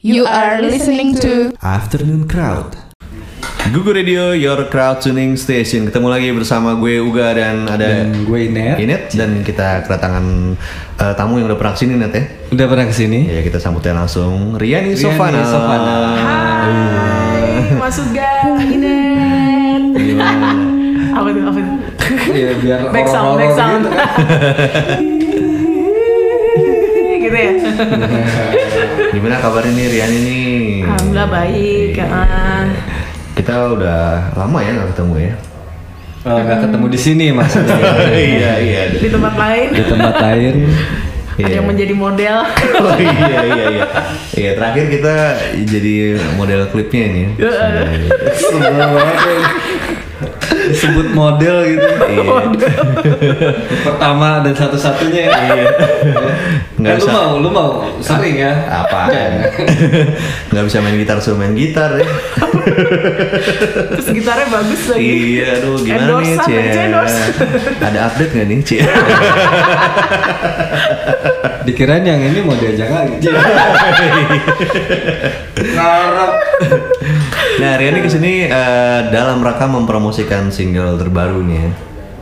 You are listening to Afternoon Crowd. Gugu Radio, your crowd tuning station. Ketemu lagi bersama gue Uga dan ada Dan gue Iner. Inet dan kita kedatangan eh, tamu yang udah pernah ke sini Net ya. Udah pernah ke sini? Ya kita sambutnya langsung Riani Riani Sofana. Sofana. Hai, masuk gak Inen? Gimana? apa tuh, apa tuh? Iya biar Back sound, back sound. gitu kan. gitu ya? Gimana kabarnya nih Riani nih? Alhamdulillah baik. ah. Kita udah lama ya nggak ketemu ya. Oh, nggak ketemu di sini maksudnya. iya iya. Di tempat lain, di tempat lain. ada Iya. yang menjadi model. Oh iya iya iya. Iya terakhir kita jadi model klipnya ini. ya. Sebel banget ya. Disebut model gitu. Iya. Pertama dan satu-satunya ya. Iya. Nggak lu usah. mau, lu mau sering ya? Apa? Nggak bisa main gitar suruh main gitar ya. Terus gitarnya bagus lagi. Iya, aduh gimana nih Cie? Ada update nggak nih Cie? Dikirain yang ini mau diajak lagi. Ngarep. Nah hari ini ke sini eh, dalam rangka mempromosikan single terbaru nih ya.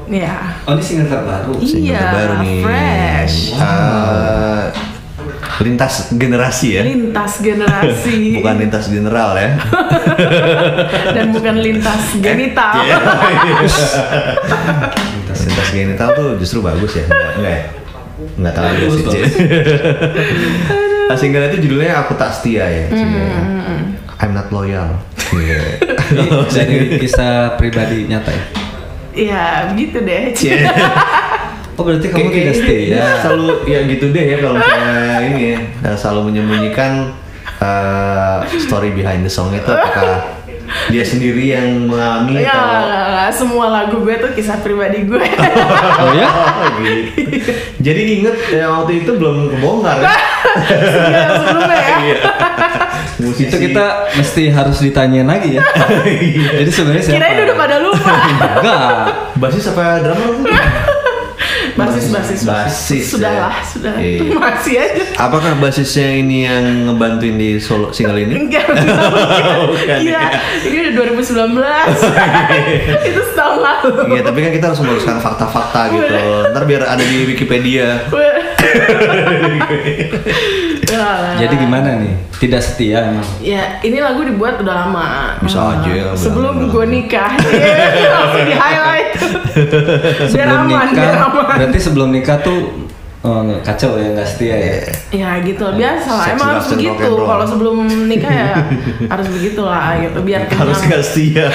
Iya. Oh ini single terbaru. Single Iya, terbaru nih. fresh. Eh, lintas generasi ya. Lintas generasi. Bukan lintas general ya. Dan bukan lintas genital. Iya. lintas genital tuh justru bagus ya. Enggak, enggak ya? Enggak tahu aja sih. Nah, single itu judulnya Aku Tak Setia ya. Cie. I'm not loyal. Iya. Dari kisah pribadi nyata ya? Iya, begitu deh. Cie. Oh berarti kamu tidak setia? dia Selalu ya gitu deh ya kalau saya ini ya selalu menyembunyikan eh, story behind the song itu apakah dia sendiri yang mengalami Ya, atau semua lagu gue tuh kisah pribadi gue. Oh ya? Oh, gitu. Jadi inget ya waktu itu belum kebongkar ya. Iya, sebelumnya ya. Iya. Musisi Itu kita mesti harus ditanyain lagi ya. Jadi sebenarnya siapa? Kirain udah pada lupa. Enggak. basis apa drama? Basis, basis, Basis, Sudahlah, ya. sudah. Iya. Masih aja. Apakah basisnya ini yang ngebantuin di solo single ini? Enggak, Bukan, Gila, ya. ini udah 2019 Itu setahun lalu Iya, tapi kan kita harus meluruskan fakta-fakta gitu. Ntar biar ada di Wikipedia. Jadi gimana nih? Tidak setia emang. Ya, ini lagu dibuat udah lama. Bisa Eh, aja ya, Sebelum gue nikah. Iya, Langsung di highlight. Biar Sebelum aman, nikah, biar aman. berarti sebelum nikah tuh oh, kacau ya nggak setia ya. Ya gitu, biasa lah. Emang harus begitu. Kalau sebelum nikah ya harus begitu lah gitu. Biar kenyang. Harus gak setia.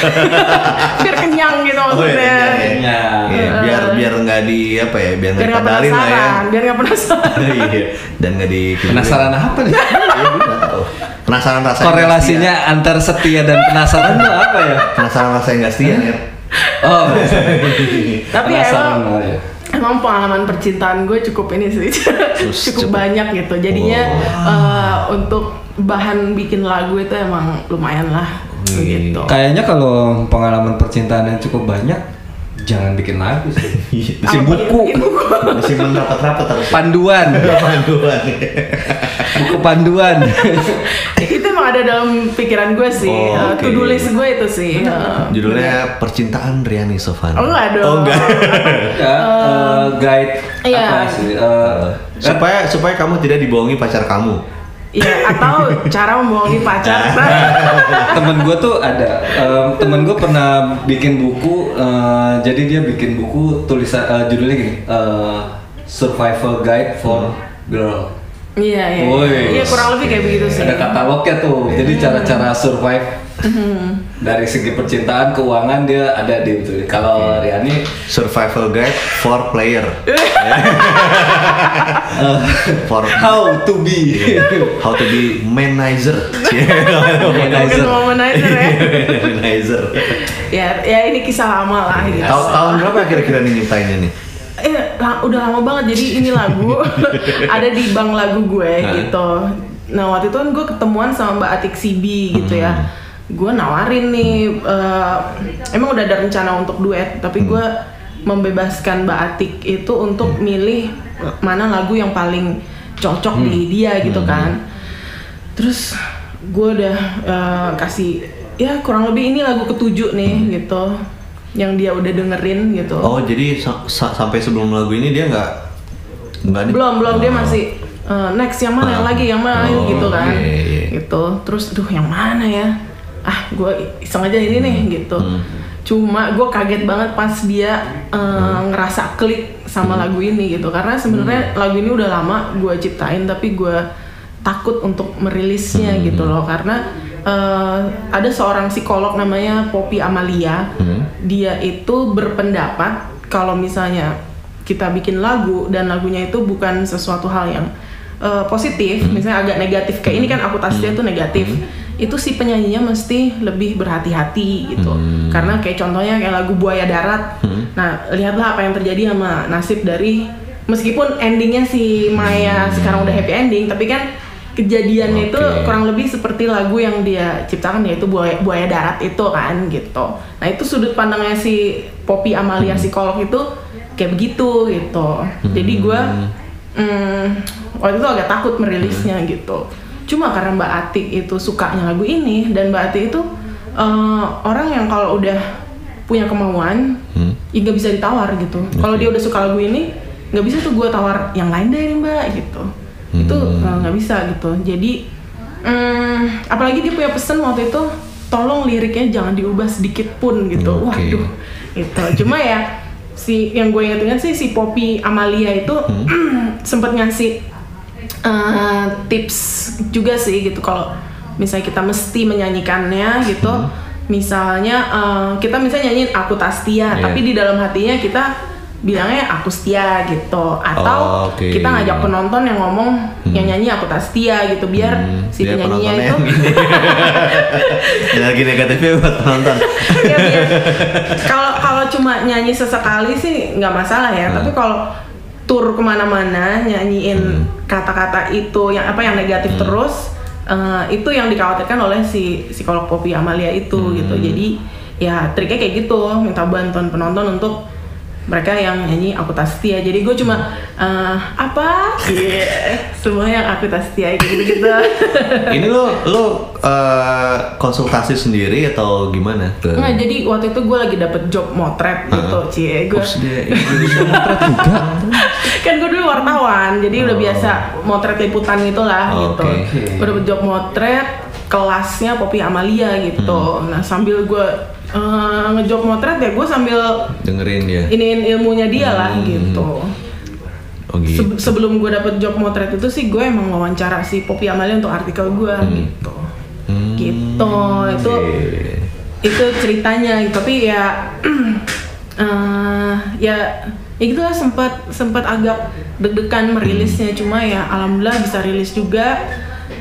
biar kenyang gitu Oh, iya, maksudnya. iya, iya. Kenyang. Iya, biar biar nggak di apa ya, biar nggak nggak dipadarin lah ya. penasaran, biar nggak penasaran. Iya, dan nggak di Penasaran apa nih? Iya, nggak tahu. Penasaran rasanya. Korelasinya antar setia dan penasaran tuh apa ya? Penasaran rasanya nggak setia ya. Oh, Tapi emang ya. Emang pengalaman percintaan gue cukup ini sih, cukup cukup. banyak gitu. Jadinya eh, untuk bahan bikin lagu itu emang lumayan lah, gitu. Kayaknya kalau pengalaman percintaan yang cukup banyak, jangan bikin lagu sih. Bikin Apa, buku? Disimpan rapat-rapat harus. panduan, Panduan. buku panduan. itu emang ada dalam pikiran gue sih. Oh, Eh. To-do list gue itu sih. eh. Judulnya Percintaan Riani Sofan. Oh enggak dong. Oh enggak. ya, eh, guide Iya. apa sih? Eh, supaya supaya kamu tidak dibohongi pacar kamu. Iya, atau cara membohongi pacar. temen gue tuh ada em, temen gue pernah bikin buku eh, jadi dia bikin buku tulisan eh, judulnya gini eh, survival guide for girl Iya, iya. Woi. Iya, kurang lebih kayak begitu sih. ada katalognya tuh jadi cara-cara survive dari segi percintaan keuangan dia ada di itu kalau Riani Survival Guide for Player. for how to be how to be manager. Mungkin womanizer ya. manager. ya, ya ini kisah lama lah gitu. Tahun tahun berapa kira-kira nih nyiptainnya nih? Eh, udah lama banget. Jadi ini lagu ada di bank lagu gue gitu. Nah waktu itu kan gue ketemuan sama Mbak Atik Sibi gitu ya. Gue nawarin nih, eh, emang udah ada rencana untuk duet, tapi gue membebaskan Mbak Atik itu untuk milih mana lagu yang paling cocok di dia gitu kan. terus gue udah eh, kasih ya kurang lebih ini lagu ketujuh nih gitu yang dia udah dengerin gitu Oh jadi sa- sa- sampai sebelum lagu ini dia nggak nggak belum belum dia Oh. masih eh, next yang mana yang Ah. lagi yang mana Oh, gitu kan iya, iya. gitu terus duh yang mana ya ah gue iseng aja ini nih gitu. Hmm. cuma gue kaget banget pas dia Hmm. ngerasa klik sama lagu ini gitu. Karena sebenarnya lagu ini udah lama gue ciptain tapi gue takut untuk merilisnya Hmm. gitu loh. Karena eh, ada seorang psikolog namanya Poppy Amalia. Hmm. dia itu berpendapat kalau misalnya kita bikin lagu dan lagunya itu bukan sesuatu hal yang uh, positif, misalnya agak negatif kayak ini kan aku tasnya tuh negatif, itu si penyanyinya mesti lebih berhati-hati gitu. Karena kayak contohnya kayak lagu Buaya Darat. Nah, lihatlah apa yang terjadi sama nasib dari meskipun endingnya si Maya sekarang udah happy ending, tapi kan kejadiannya itu Oke. kurang lebih seperti lagu yang dia ciptakan yaitu buaya, buaya darat itu kan gitu. Nah itu sudut pandangnya si Poppy Amalia psikolog itu kayak begitu gitu. Jadi gue mm, waktu itu agak takut merilisnya gitu. Cuma karena Mbak Atik itu sukanya lagu ini dan Mbak Atik itu eh, orang yang kalau udah punya kemauan, Hmm. ya nggak bisa ditawar gitu. Kalau dia udah suka lagu ini, nggak bisa tuh gue tawar yang lain deh nih Mbak gitu. Itu eh, nggak bisa gitu. Jadi mm, apalagi dia punya pesan waktu itu, tolong liriknya jangan diubah sedikit pun gitu. Oke. Waduh, itu. Cuma ya si yang gue inget-inget sih si Poppy Amalia itu sempet ngasih eh, tips juga sih gitu kalau misalnya kita mesti menyanyikannya gitu misalnya eh, kita misalnya nyanyiin aku Tastia Iya. tapi di dalam hatinya kita bilangnya aku setia gitu atau Oh, oke. kita ngajak penonton yang ngomong yang nyanyi aku Tastia gitu biar Hmm, si penyanyinya itu Energi negatifnya buat penonton. Ya, biar- kalau kalau cuma nyanyi sesekali sih nggak masalah ya Hmm. tapi kalau tur ke mana-mana nyanyiin kata-kata itu yang apa yang negatif Hmm. terus eh, itu yang dikhawatirkan oleh si psikolog Poppy Amalia itu Hmm. gitu jadi ya triknya kayak gitu minta bantuan penonton untuk mereka yang nyanyi aku tak setia jadi gue cuma eh, apa Iya, semua yang aku kayak gitu gitu Ini lo lo eh, konsultasi sendiri atau gimana? Ke- Nah, jadi waktu itu gue lagi dapet job motret gitu, cie gue. Motret juga. kan gue dulu wartawan, jadi udah Oh. biasa motret liputan gitulah gitu. Oke. Gue dapet job motret, kelasnya Poppy Amalia gitu. Hmm. Nah sambil gue eh, ngejob motret ya gue sambil Dengerin dia. iniin ilmunya dia lah Hmm. gitu. Oh gitu. Se- sebelum gue dapet job motret itu sih gue emang wawancara si Poppy Amalia untuk artikel gue gitu. Hmm. Gitu, itu Iya. itu ceritanya tapi ya eh, ya ya gitu lah sempat sempat agak deg-degan merilisnya cuma ya alhamdulillah bisa rilis juga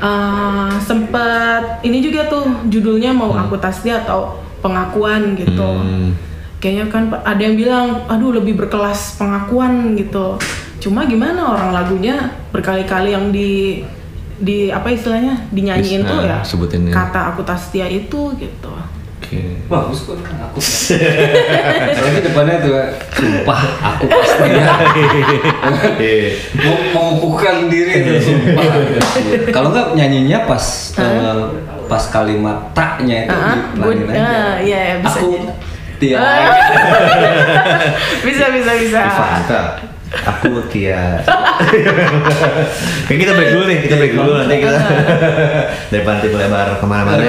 Eh, sempat ini juga tuh judulnya mau aku tasdia atau pengakuan gitu Hmm. kayaknya kan ada yang bilang aduh lebih berkelas pengakuan gitu cuma gimana orang lagunya berkali-kali yang di di apa istilahnya dinyanyiin Bis- tuh nah, ya sebutin ya. kata aku tasdia itu gitu Oke. Bagus kok aku. Soalnya depannya tuh sumpah aku pasti ya. Mau mengukuhkan diri tuh sumpah. Kalau nggak nyanyinya pas eh, pas kalimat taknya itu Ah, dipelangin gua- aja. ah, iya, iya, bisa Aku jadi. Tia. Ah. bisa bisa bisa Ivanta. Aku Tia. Kayak kita break dulu nih, kita break dulu nanti kita daripada nanti melebar ke mana-mana.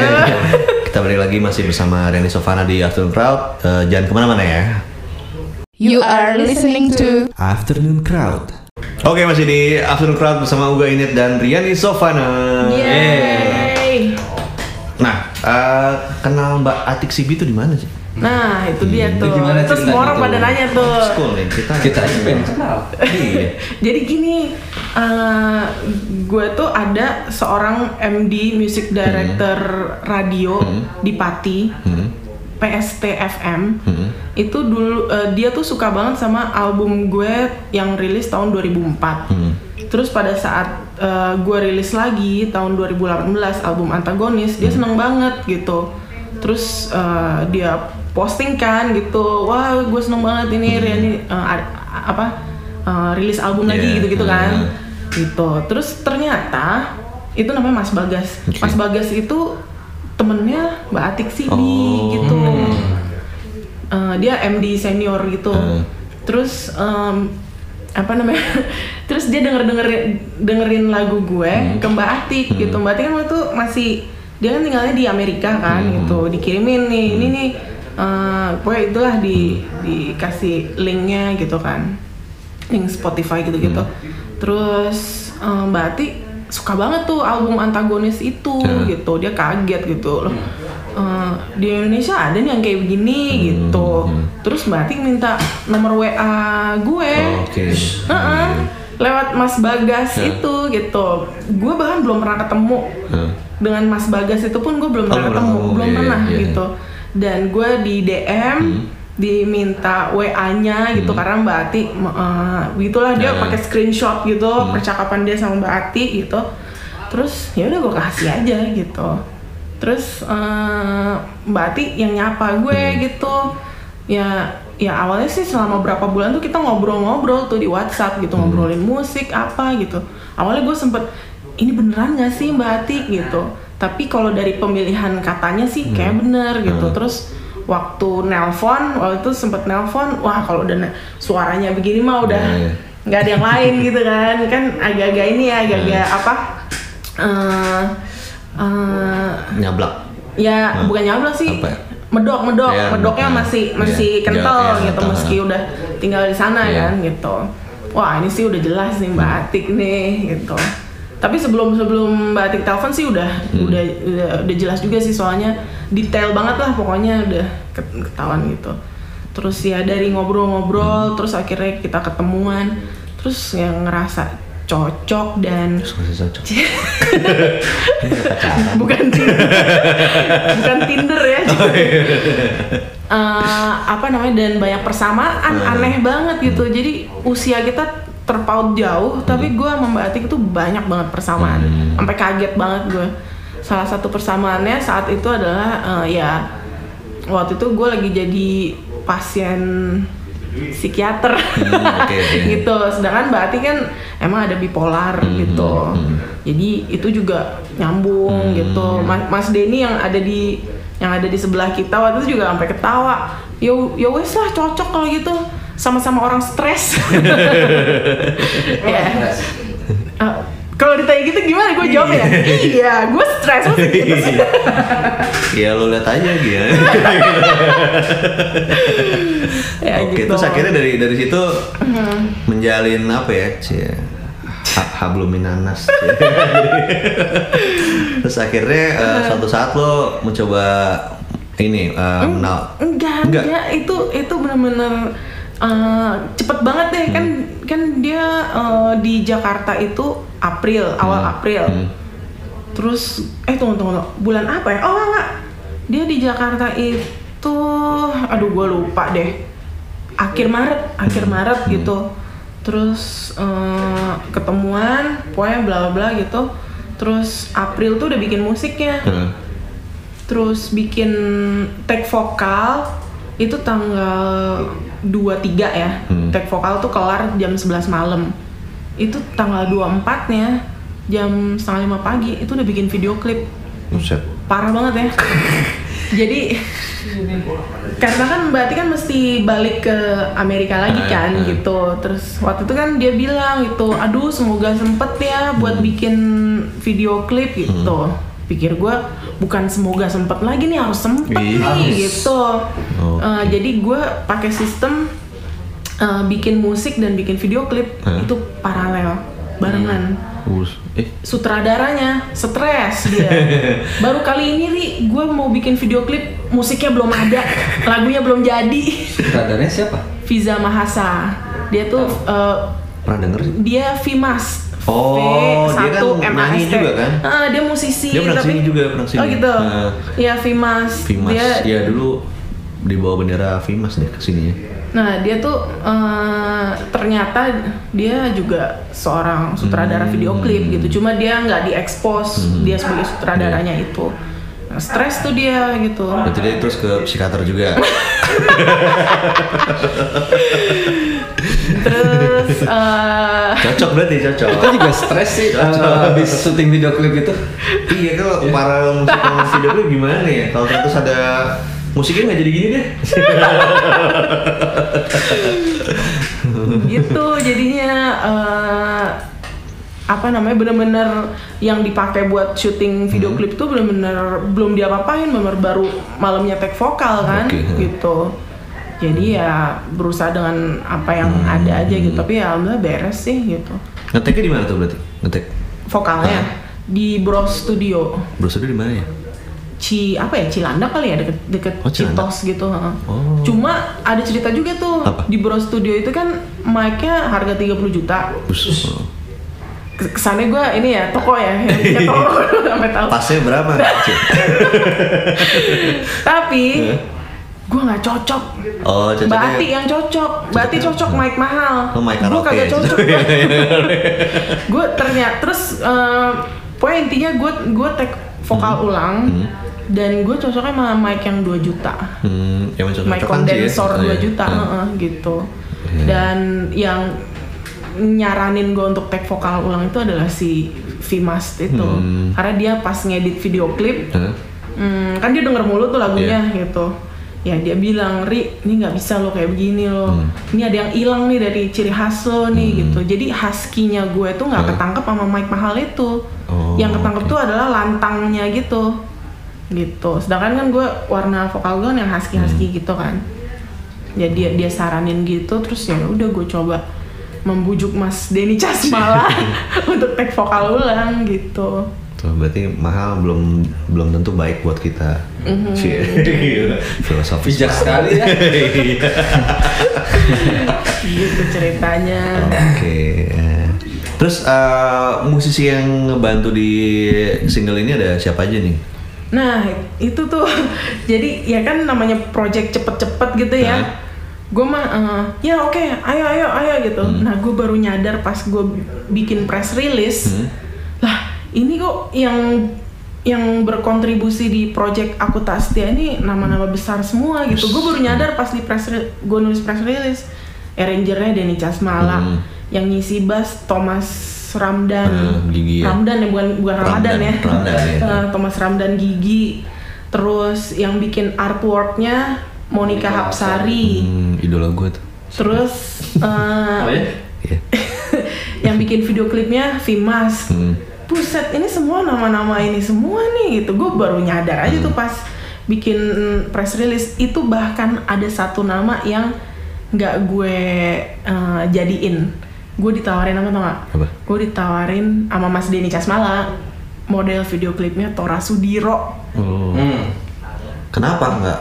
Kita break lagi masih bersama Reni Sofana di Afternoon Crowd. Eh, jangan ke mana-mana ya. You are listening to Afternoon Crowd. Oke masih di Afternoon Crowd bersama Uga Init dan Riani Sofana. Yeay. Nah, eh, kenal Mbak Atik Sibi itu di mana sih? Nah itu dia Itu tuh. gimana Terus semua orang pada nanya tuh. School nih kita. Kita aja pengen kenal. Iya. Jadi gini, eh, gue tuh ada seorang MD Music Director Radio di Pati, Hmm. PST FM. Hmm. Itu dulu eh, dia tuh suka banget sama album gue yang rilis tahun 2004. Hmm. Terus pada saat eh, gue rilis lagi tahun 2018 album Antagonis, dia seneng banget gitu. Terus eh, dia posting kan gitu, wah gue seneng banget ini Riani eh, ad- apa eh, rilis album lagi Yeah, gitu-gitu kan, uh. gitu. Terus ternyata itu namanya Mas Bagas Oke. Mas Bagas itu temennya Mbak Atik Sibi Oh. gitu Eh, dia MD senior gitu Hmm. terus em, apa namanya terus dia denger dengerin dengerin lagu gue Hmm. ke Mbak Atik gitu Mbak Atik kan waktu itu masih dia kan tinggalnya di Amerika kan Hmm. gitu dikirimin nih ini nih eh pokoknya itulah di dikasih linknya gitu kan link Spotify gitu gitu Hmm. terus eh, Mbak suka banget tuh album antagonis itu Hmm. gitu dia kaget gitu loh Eh, di Indonesia ada nih yang kayak begini gitu terus Mbak minta nomor WA gue Oh, Oke. Heeh. lewat Mas Bagas Ya. itu gitu gue bahkan belum pernah ketemu Heeh. dengan Mas Bagas itu pun gue belum Oh, pernah belum ketemu ketemu. belum Iya, pernah iya. gitu dan gue di DM Hmm. diminta WA-nya gitu karena Mbak Ati uh, gitulah dia Ya. pakai screenshot gitu Hmm. percakapan dia sama Mbak Ati gitu terus ya udah gue kasih aja gitu terus uh, Mbak Ati yang nyapa gue Hmm. gitu ya ya awalnya sih selama berapa bulan tuh kita ngobrol-ngobrol tuh di WhatsApp gitu Hmm. ngobrolin musik apa gitu awalnya gue sempet ini beneran gak sih Mbak Ati gitu tapi kalau dari pemilihan katanya sih kayak bener gitu Hmm. terus waktu nelpon waktu itu sempet nelpon wah kalau udah suaranya begini mah udah Iya, iya. nggak ada yang lain gitu kan kan agak-agak ini ya agak-agak Hmm. apa eh eh, Nyablak. ya Hmm. bukan nyablak sih Apa ya? medok medok Iya, medoknya medok. masih Iya. masih Iya, kental iya, gitu kental. meski udah tinggal di sana Iya. kan gitu wah ini sih udah jelas nih mbak Atik nih gitu tapi sebelum sebelum mbak Atik telepon sih udah Hmm. udah, udah udah jelas juga sih soalnya detail banget lah pokoknya udah ket- ketahuan gitu terus ya dari ngobrol-ngobrol terus akhirnya kita ketemuan terus yang ngerasa cocok dan cocok. bukan Tinder bukan Tinder ya Oh, iya. Eh, apa namanya dan banyak persamaan Hmm. aneh banget gitu jadi usia kita terpaut jauh tapi gue sama Mbak Atik itu banyak banget persamaan Hmm. sampai kaget banget gue salah satu persamaannya saat itu adalah eh, ya waktu itu gue lagi jadi pasien psikiater Hmm, oke. gitu sedangkan Mbak Ati kan emang ada bipolar Hmm, gitu hmm. jadi itu juga nyambung Hmm. gitu Mas, Mas Denny yang ada di yang ada di sebelah kita waktu itu juga sampai ketawa yo yo wes lah cocok kalau gitu sama-sama orang stres ya Eh, kalau ditanya gitu gimana gue jawab ya iya gue stres Masa gitu sih? Ya lo lihat aja gitu. ya Oke, gitu. terus akhirnya dari dari situ menjalin apa ya? Cie. Ha- terus akhirnya eh, suatu saat lo mencoba ini eh, menal. enggak, Enggak. enggak, itu itu benar-benar eh, cepet banget deh kan Hmm. kan dia eh, di Jakarta itu April awal Hmm. April Hmm. terus eh tunggu tunggu bulan apa ya oh enggak, dia di Jakarta itu aduh gue lupa deh akhir Maret akhir Maret Hmm. gitu terus eh, ketemuan pokoknya bla bla gitu terus April tuh udah bikin musiknya Hmm. terus bikin tag vokal itu tanggal 23 ya Hmm. tag vokal tuh kelar jam 11 malam itu tanggal 24 nya jam setengah lima pagi itu udah bikin video klip Buset. parah banget ya jadi karena kan berarti kan mesti balik ke Amerika lagi Ah, kan ah. gitu terus waktu itu kan dia bilang gitu aduh semoga sempet ya buat Hmm. bikin video klip gitu pikir gue bukan semoga sempet lagi nih harus sempet Iya. nih gitu Oke. Eh, jadi gue pakai sistem eh, bikin musik dan bikin video klip Hah? itu paralel barengan Bus. Eh, sutradaranya stres dia baru kali ini ri gue mau bikin video klip musiknya belum ada lagunya belum jadi Sutradaranya siapa? Viza Mahasa dia tuh eh, pernah denger? dia Vimas Oh, dia kan V1 MAST. juga kan? Ah, dia musisi Dia pernah tapi sini juga, pernah sini. oh gitu Nah. ya Vimas Vimas. dia Ya dulu di bawah bendera Vimas deh ke sininya. Nah dia tuh eh, ternyata dia juga seorang sutradara Hmm. video klip gitu. Cuma dia nggak diekspos Hmm. dia sebagai sutradaranya itu. stres tuh dia gitu Berarti dia terus ke psikiater juga. terus eh, Cocok berarti cocok. Itu juga stres sih uh, habis syuting video klip itu. Iya kalau para musik video klip gimana ya? Kalau terus ada musiknya nggak jadi gini deh. gitu jadinya eh, apa namanya bener-bener yang dipakai buat syuting video Hmm. klip tuh bener-bener belum diapa-apain bener baru malamnya take vokal kan hmm. gitu jadi ya berusaha dengan apa yang Hmm. ada aja gitu tapi ya alhamdulillah beres sih gitu Ngeteknya di mana tuh berarti? Ngetek. vokalnya Ah. di Bros Studio Bro Studio di mana ya? Ci apa ya Cilandak kali ya deket deket Oh, Cilandak. Citos gitu. Oh. Cuma ada cerita juga tuh Apa? di Bro Studio itu kan mic-nya harga 30 juta. Bus. Kes- Kesannya gue ini ya toko ya, yang toko sampai tahu. Pasnya berapa? Tapi gue nggak cocok. Oh, cocoknya. Mbak Ati yang cocok, Mbak Ati cocok mic mahal. Oh, mic gue kagak ya? cocok. gue ternyata terus eh, pokoknya intinya gue gue take vokal ulang dan gue cocoknya sama mic yang 2 juta. Hmm, yang cocok mic kondensor 2 juta Hmm. heeh, gitu Iya. dan yang nyaranin gue untuk take vokal ulang itu adalah si Vimas itu Hmm. karena dia pas ngedit video klip Hah? hmm, kan dia denger mulu tuh lagunya Iya. gitu ya dia bilang Ri ini nggak bisa lo kayak begini lo Hmm. ini ada yang hilang nih dari ciri khas lo nih gitu jadi husky-nya gue tuh nggak Hmm. ketangkep sama mic mahal itu Oh, yang ketangkep oke. tuh adalah lantangnya gitu gitu sedangkan kan gue warna vokal gue yang husky husky Hmm. gitu kan ya dia dia saranin gitu terus ya udah gue coba membujuk Mas Denny Casmala untuk take vokal ulang gitu Tuh, berarti mahal belum belum tentu baik buat kita. Mhm. Cie. Filosofis. Bijak sekali ya. Iya. gitu ceritanya Oke. Terus eh, musisi yang ngebantu di single ini ada siapa aja nih? Nah itu tuh jadi ya kan namanya project cepet-cepet gitu ya. Hah? Gue mah eh, ya oke ayo ayo ayo gitu. Nah gue baru nyadar pas gue bikin press release Hmm. Ini kok yang yang berkontribusi di project aku Tastia ini nama-nama besar semua gitu. Gue baru nyadar pas di press gue nulis press release arrangernya Denny Casmala, Hmm. yang ngisi bass Thomas Ramdan, Hmm, Gigi ya. Ramdan ya bukan bukan Ramadan Ramdan, ya, Ramdan, ya. Eh, Thomas Ramdan Gigi, terus yang bikin artworknya Monica Hapsari, Hmm, idola gue tuh. terus Oh ya? Iya. yang bikin video klipnya Vimas. Hmm. Buset, ini semua nama-nama ini semua nih gitu. Gue baru nyadar aja tuh pas bikin press release itu bahkan ada satu nama yang nggak gue eh, jadiin. Gue ditawarin apa tau gak? Apa? Gue ditawarin sama Mas Denny Casmala model video klipnya Tora Sudiro. Oh. Hmm. Kenapa enggak?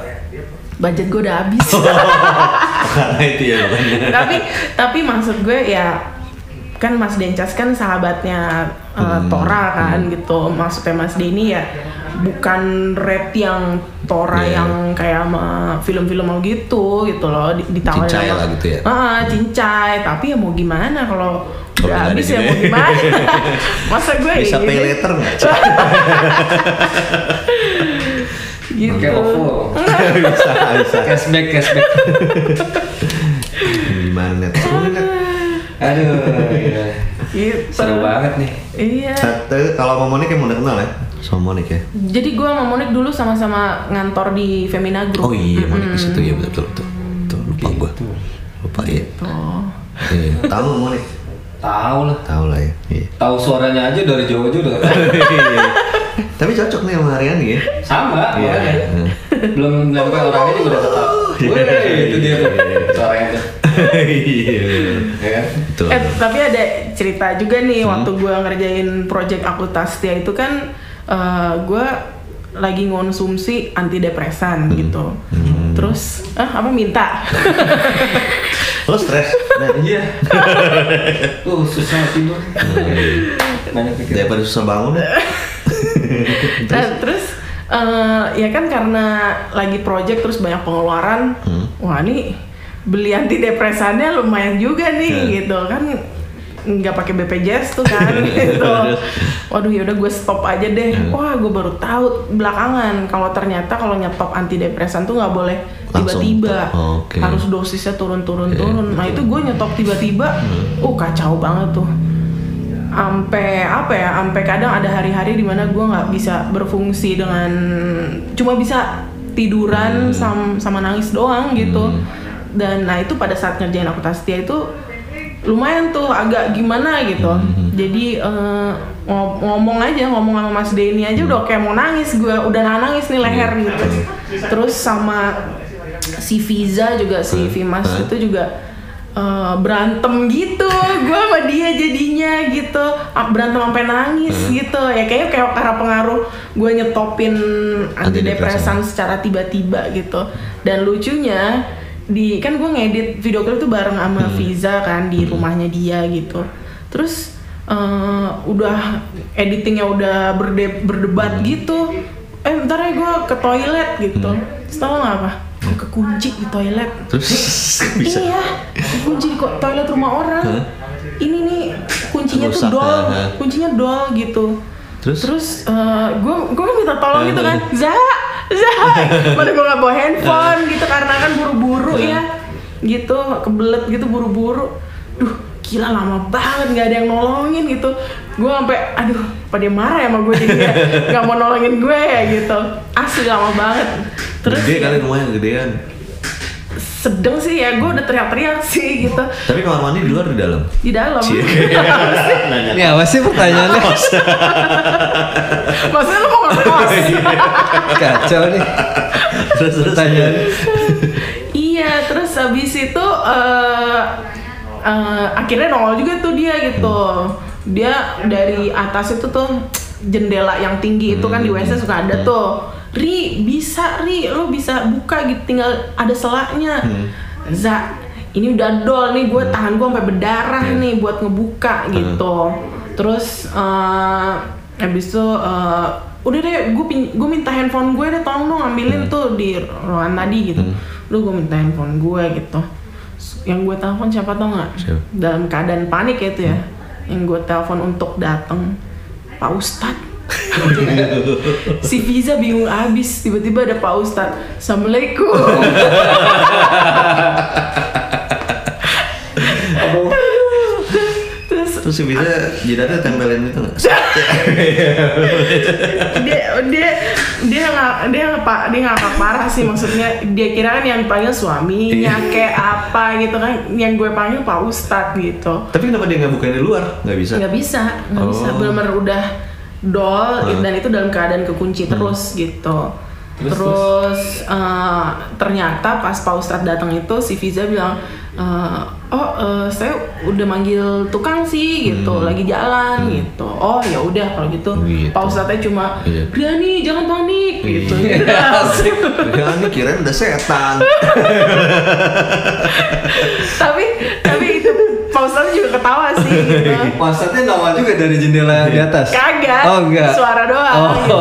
Budget gue udah habis. Karena itu ya tapi tapi maksud gue ya kan Mas Dencas kan sahabatnya uh, Hmm, Tora kan gitu maksudnya Mas Denny ya bukan rap yang Tora Iya. yang kayak sama film-film mau gitu gitu loh di- ditawarin Cincai lah gitu ya? Ah, cincai tapi ya mau gimana kalau udah habis ya gitu mau ya. gimana masa gue Bisa ini- pay later nggak? Gitu Oke, OVO. bisa, bisa. Cashback, cashback. Gimana. Aduh, gila. Gitu seru banget nih. iya Tapi kalau sama Monik yang udah kenal ya? Sama Monik ya? jadi gue sama Monik dulu sama-sama ngantor di Femina Group Oh iya, Monik di situ ya betul betul. Tuh, lupa gua. Lupa ya. Tuh. Iya. Tahu Monik? Tahu lah. Tahu lah ya. Iya. Tahu suaranya aja dari jauh aja udah. Tapi cocok nih sama Haryani ya. Sama, Iya. makanya. Hmm. Belum nyampe orangnya juga udah tetap. Wih, itu dia tuh suaranya tuh. Iya. Ya kan? Betul. Eh, tapi ada cerita juga nih Hmm. waktu gue ngerjain project aku Tastia itu kan eh, gue lagi ngonsumsi antidepresan Hmm. gitu. Terus ah apa minta? Lo stres? Iya. Tuh susah tidur. Banyak pikir. Daripada susah bangun ya. Nah, terus eh, ya kan karena lagi project terus banyak pengeluaran. Hmm. Wah, nih beli antidepresannya lumayan juga nih Hmm. gitu. Kan nggak pakai BPJS tuh kan gitu. Waduh ya udah gue stop aja deh. Hmm. wah gue baru tahu belakangan kalau ternyata kalau nyetop antidepresan tuh nggak boleh tiba-tiba. Oke. harus dosisnya turun-turun Oke, turun nah itu gue nyetop tiba-tiba oh kacau banget tuh. Sampai apa ya sampai kadang ada hari-hari di mana gue nggak bisa berfungsi dengan cuma bisa tiduran sam- sama nangis doang gitu dan nah itu pada saat ngerjain akuntansi itu lumayan tuh agak gimana gitu. Jadi eh, ngo- ngomong aja ngomong sama Mas Denny aja udah kayak mau nangis gue udah nangis nih leher gitu. Terus sama si Viza juga si Vimas itu juga eh, berantem gitu. Gue sama dia jadinya gitu. Berantem sampai nangis gitu. Ya kayaknya kayak karena pengaruh gue nyetopin antidepresan secara tiba-tiba gitu. Dan lucunya di kan gue ngedit video klip tuh bareng sama Viza kan di rumahnya dia gitu. Terus eh, udah editingnya udah berde- berdebat gitu. Eh bentar ya gue ke toilet gitu. Tau gak apa? Gue kekunci di toilet. Terus? Bisa. Iya, kunci di ko- toilet rumah orang. Ini nih kuncinya Rusak, tuh dol, ha, ha. kuncinya dol gitu. Terus? Terus gue gue minta tolong gitu kan, Za, Za, mana gue nggak bawa handphone gitu karena kan buru-buru ya, gitu kebelet gitu buru-buru. Duh, gila lama banget nggak ada yang nolongin gitu. Gue sampai, aduh, pada marah ya sama gue jadi nggak mau nolongin gue ya gitu. Asli lama banget. Terus Gede ya, kali rumahnya gedean. Sedang sih ya, gue udah teriak-teriak sih gitu Tapi kamar mandi di luar di dalam. di dalam. Cie. Ini apa sih pertanyaannya? Maksudnya lu mau ngekos? Kacau nih. Terus terus. Pertanyaan. iya, terus habis itu eh eh, akhirnya nongol juga tuh dia gitu. Dia dari atas itu tuh jendela yang tinggi itu kan di WC suka ada tuh. Ri, bisa Ri, lu bisa buka gitu tinggal ada selaknya. Za, ini udah dol nih, gue tahan gue sampai berdarah nih buat ngebuka gitu. Terus eh habis itu eh, udah deh gue gue minta handphone gue deh tolong dong ambilin tuh di ruangan tadi gitu. Lu gue minta handphone gue gitu. Yang gue telepon siapa tau nggak? Dalam keadaan panik ya itu ya. Yang gue telepon untuk datang Pak Ustadz. si Viza bingung abis tiba-tiba ada Pak Ustadz Assalamualaikum terus Terus si bisa jidatnya tempelin itu nggak? dia dia dia nggak dia nggak dia ngakak parah sih maksudnya dia kira kan yang dipanggil suaminya kayak apa gitu kan yang gue panggil Pak Ustadz gitu Tapi kenapa dia nggak bukain di luar? Nggak bisa. nggak bisa nggak bisa Oh. benar-benar udah dol Hah. dan itu dalam keadaan kekunci terus gitu Terus, terus, eh, ternyata pas Pak Ustadz datang itu si Viza bilang eh, oh eh, saya udah manggil tukang sih gitu lagi jalan gitu oh ya udah kalau gitu, Gitu. Pak Ustadznya cuma Iya. Riani jangan panik gitu Asik. Ya ini kirain udah setan. tapi tapi itu Pak Ustadz juga ketawa sih gitu Maksudnya nama juga dari jendela di atas? Kagak. Oh enggak. Suara doang Oh. gitu.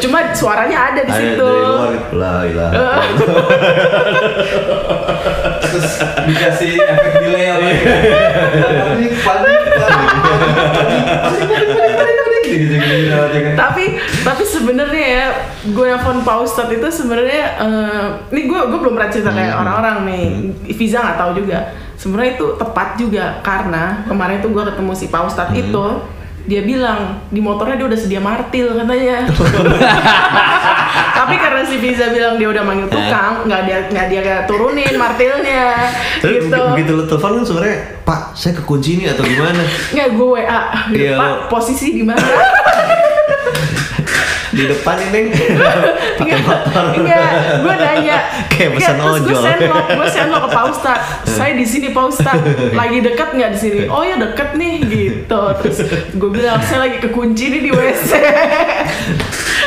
Cuma suaranya ada di Ada situ. dari luar gitu. La ilaha illallah. Terus dikasih efek delay apa gitu. Panik, panik, panik. Gitu-gitu aja kan. Tapi tapi sebenarnya ya gue nelfon Pak Ustadz itu sebenarnya eh, ini gue gue belum pernah cerita kayak orang-orang nih. Viza nggak tahu juga. Sebenarnya itu tepat juga karena kemarin tuh gue ketemu si Pak Ustadz itu dia bilang di motornya dia udah sedia martil katanya. Tapi karena si Viza bilang dia udah manggil tukang, nggak dia nggak dia turunin martilnya, Terus gitu. begi- begitu lo telepon kan sebenarnya Pak saya kekunci nih atau gimana? Nggak gue WA, Iya, Pak lo- posisi di mana? Di depan ini pakai motor. enggak, gue nanya. Kayak pesan terus gue ojol. sendok, gue sendok ke Pak Ustad. Saya di sini Pak Ustad. Lagi dekat nggak di sini? Oh ya deket nih, gitu. Terus gue bilang saya lagi kekunci nih di WC.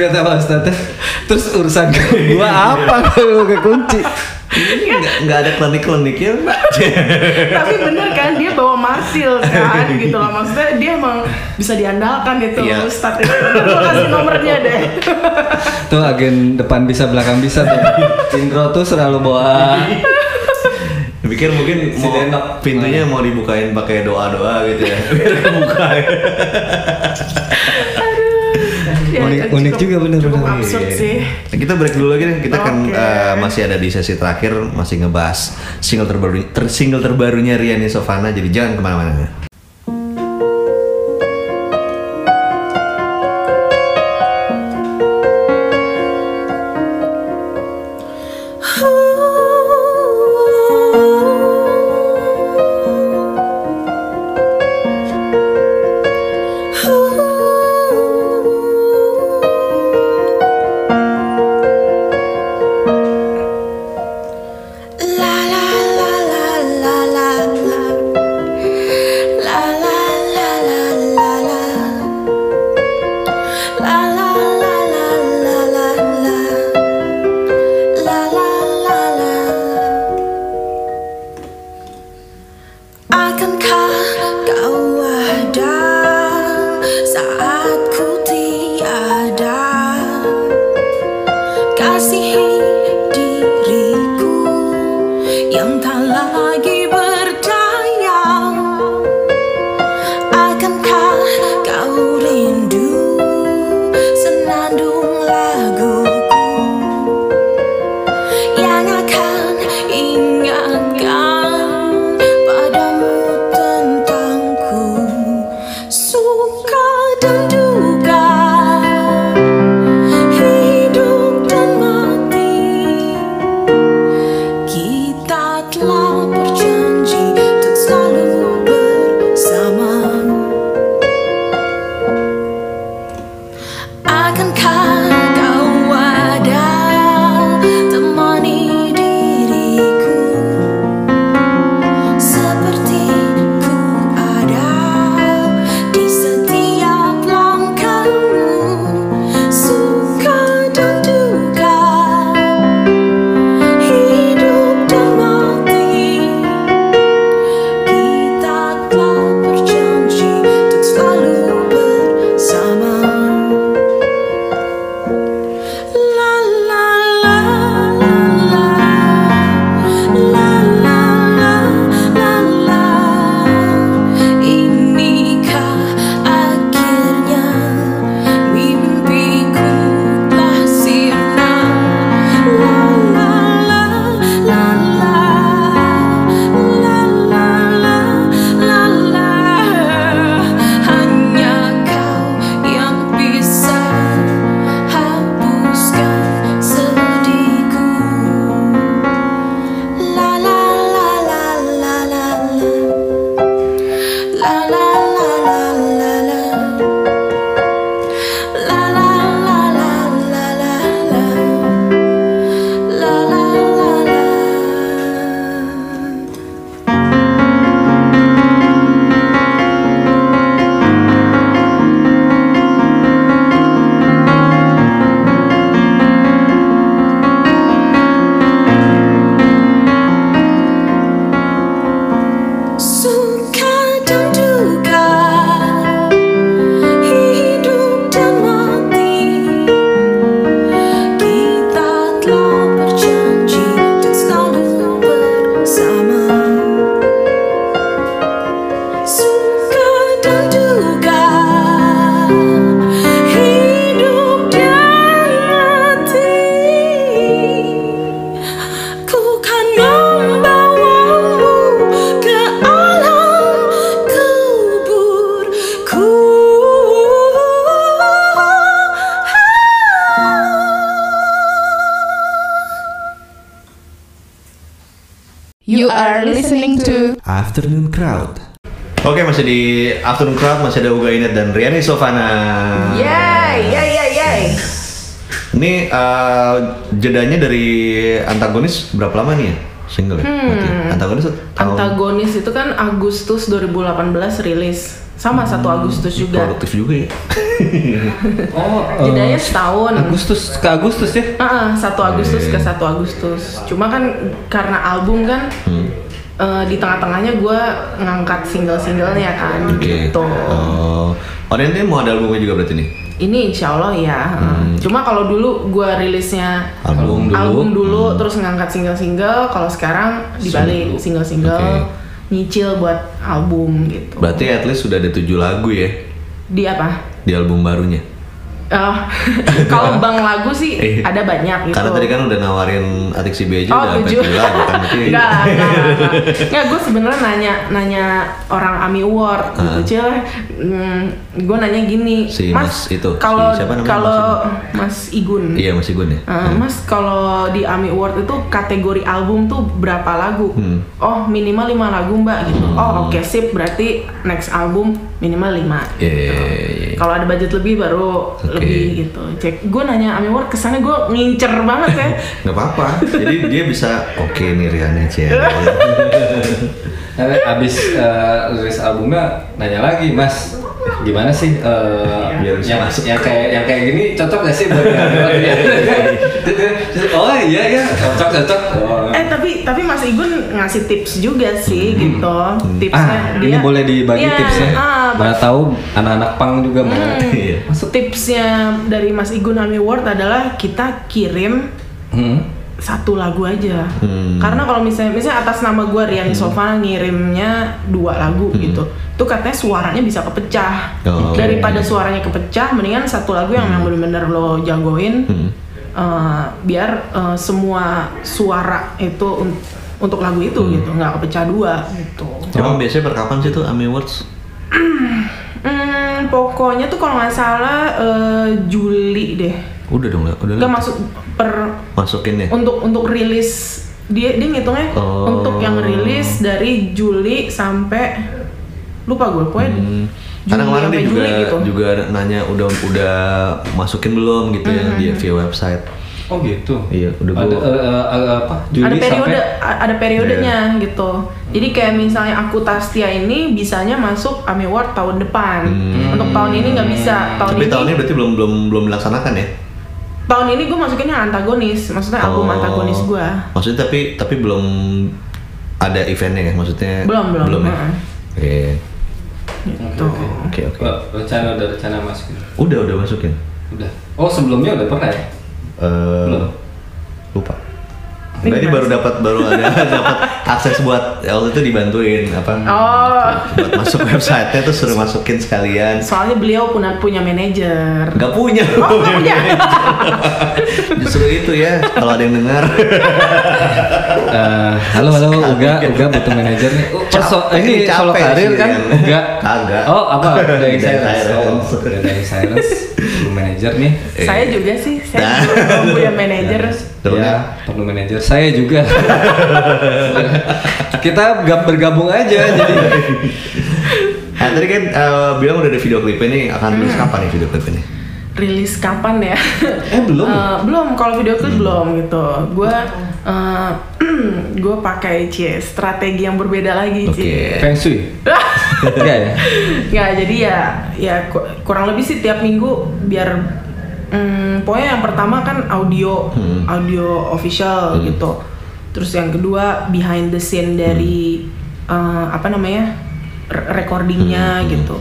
Kata Pak Ustadz Terus urusan gua apa kalau kekunci? Nggak nggak ada klinik-kliniknya Mbak. Tapi bener kan dia bawa martil kan, gitu loh. Maksudnya dia emang bisa diandalkan itu Iya. Ustad itu. Kasih nomornya deh. Tuh agen depan bisa belakang bisa tuh. Indro tuh selalu bawa pikir mungkin Si mau Denok. pintunya mau dibukain pakai doa-doa gitu ya. Biar kebuka ya. Ya, Unik- cukup- unik juga, bener, bener. absurd Iya. sih. Nah, kita break dulu lagi deh. Kita kan Oke. eh, masih ada di sesi terakhir masih ngebahas single terbaru ter, single terbarunya Riani Sofana. Jadi jangan ke mana-mana. Masih di Afternoon Crowd masih ada Uga Inet dan Riani Sofana. Yay, yay, yay, yay. Ini eh, jedanya dari antagonis berapa lama nih ya? Single ya? berarti? Antagonis tuh tahun Antagonis itu kan Agustus 2018 rilis. Sama 1 Agustus juga. produktif juga ya. Oh, eh, Jedanya setahun. Agustus ke Agustus ya? Ah, 1 Agustus Iya. ke 1 Agustus. Cuma kan karena album kan Hmm. Eh, di tengah-tengahnya gue ngangkat single-singlenya kan Oke. gitu. Oh, ini mau ada albumnya juga berarti nih? Ini insya Allah ya. Cuma kalau dulu gue rilisnya Album dulu. album dulu, terus ngangkat single-single. Kalau sekarang dibalik Single. single-single, Oke. nyicil buat album gitu. Berarti at least sudah ada tujuh lagu ya Di apa? di album barunya. Eh, kalau bang lagu sih Iya. ada banyak gitu. Karena tadi kan udah nawarin Atik si aja Oh udah sampai tujuh. tujuh lagu kan berarti. Enggak, enggak, enggak. Enggak, gue sebenarnya nanya nanya orang AMI Award gitu, Ah. Cil. Hmm, gue nanya gini, Si Mas itu, si kalau siapa namanya, kalau Mas Mas Igun, Iya masih gue nih. Uh, Mas kalau di AMI Award itu kategori album tuh berapa lagu? Hmm. Oh minimal 5 lagu mbak gitu. Oh oke sip berarti next album minimal 5 Iya, iya, iya, iya. Kalau ada budget lebih baru Oke. Lebih gitu. Cek, gue nanya AMI Award kesannya gue ngincer banget ya. Nggak apa-apa. Jadi dia bisa oke nih Riana Cia. Abis eh, rilis albumnya nanya lagi mas gimana sih eh, Biar bisa yang, masuk. yang kayak yang kayak gini cocok gak sih buat oh iya iya cocok cocok oh. Eh tapi tapi Mas Igun ngasih tips juga sih gitu. Tipsnya ah ini boleh dibagi Iya, tipsnya ah, mana tahu anak-anak pang juga mau Iya. Masuk tipsnya dari Mas Igun Ami Award adalah kita kirim hmm. satu lagu aja. Hmm. Karena kalau misalnya misalnya atas nama gue Rian Sofana ngirimnya dua lagu gitu, itu katanya suaranya bisa kepecah. Oh. Daripada suaranya kepecah, mendingan satu lagu yang memang bener-bener lo jagoin, Hmm. eh, biar eh, semua suara itu un- untuk lagu itu gitu, nggak kepecah dua gitu. Emang biasanya per kapan sih tuh AMI Awards? Hmm, pokoknya tuh kalau nggak salah eh, Juli deh. Udah dong, udah lah. masuk per masukin ya. untuk untuk rilis dia dia ngitungnya Oh. untuk yang rilis dari Juli sampai lupa gue pokoknya Hmm. Juli Karena kemarin dia juga Juli gitu. juga nanya udah udah masukin belum gitu ya dia via website. Oh gitu Iya, udah ada gua- apa Juli ada periode sampai ada periodenya gitu. Jadi kayak misalnya aku Tastia ini bisanya masuk AMI Award tahun depan. Untuk tahun ini nggak bisa. Tahun Hmm. Tapi ini tahun ini berarti belum belum belum dilaksanakan ya? tahun ini gue masukinnya antagonis. Maksudnya album Oh. antagonis gue. Maksudnya tapi tapi belum ada eventnya ya maksudnya? Belum, belum. Belum ya? Oke. Gitu. Oke oke. Oh, rencana udah rencana masukin Udah udah masukin. udah oh sebelumnya udah pernah ya Eh, Belum. lupa. Ini Nah, ini baru dapat baru ada dapat akses buat ya, waktu itu dibantuin apa? Oh, Buat masuk websitenya tuh suruh masukin sekalian. soalnya beliau punya punya manajer. Gak punya. Oh, nggak punya. Justru itu ya kalau ada yang dengar. Eh, halo halo Uga Uga butuh manajer nih oh, perso Capek, ini capek solo karir kan kan? Uga Kagak. oh apa dari oh Silence. dari silence perlu manajer nih Saya juga sih, saya Nah. juga punya manajer. Tuh, ya kan? perlu manajer saya juga kita gab- bergabung aja jadi Nah, tadi kan eh, bilang udah ada video klipnya nih akan rilis kapan nih video klip ini? Rilis kapan ya? eh belum Eh, belum, kalau video klip belum gitu. Gue eh, gue pakai cie strategi yang berbeda lagi Oke. cie. Feng Shui enggak ya Ya jadi ya ya ku- kurang lebih sih tiap minggu biar hmm, pokoknya yang pertama kan audio Hmm. audio official gitu. Terus yang kedua behind the scene dari eh, apa namanya re- recordingnya gitu.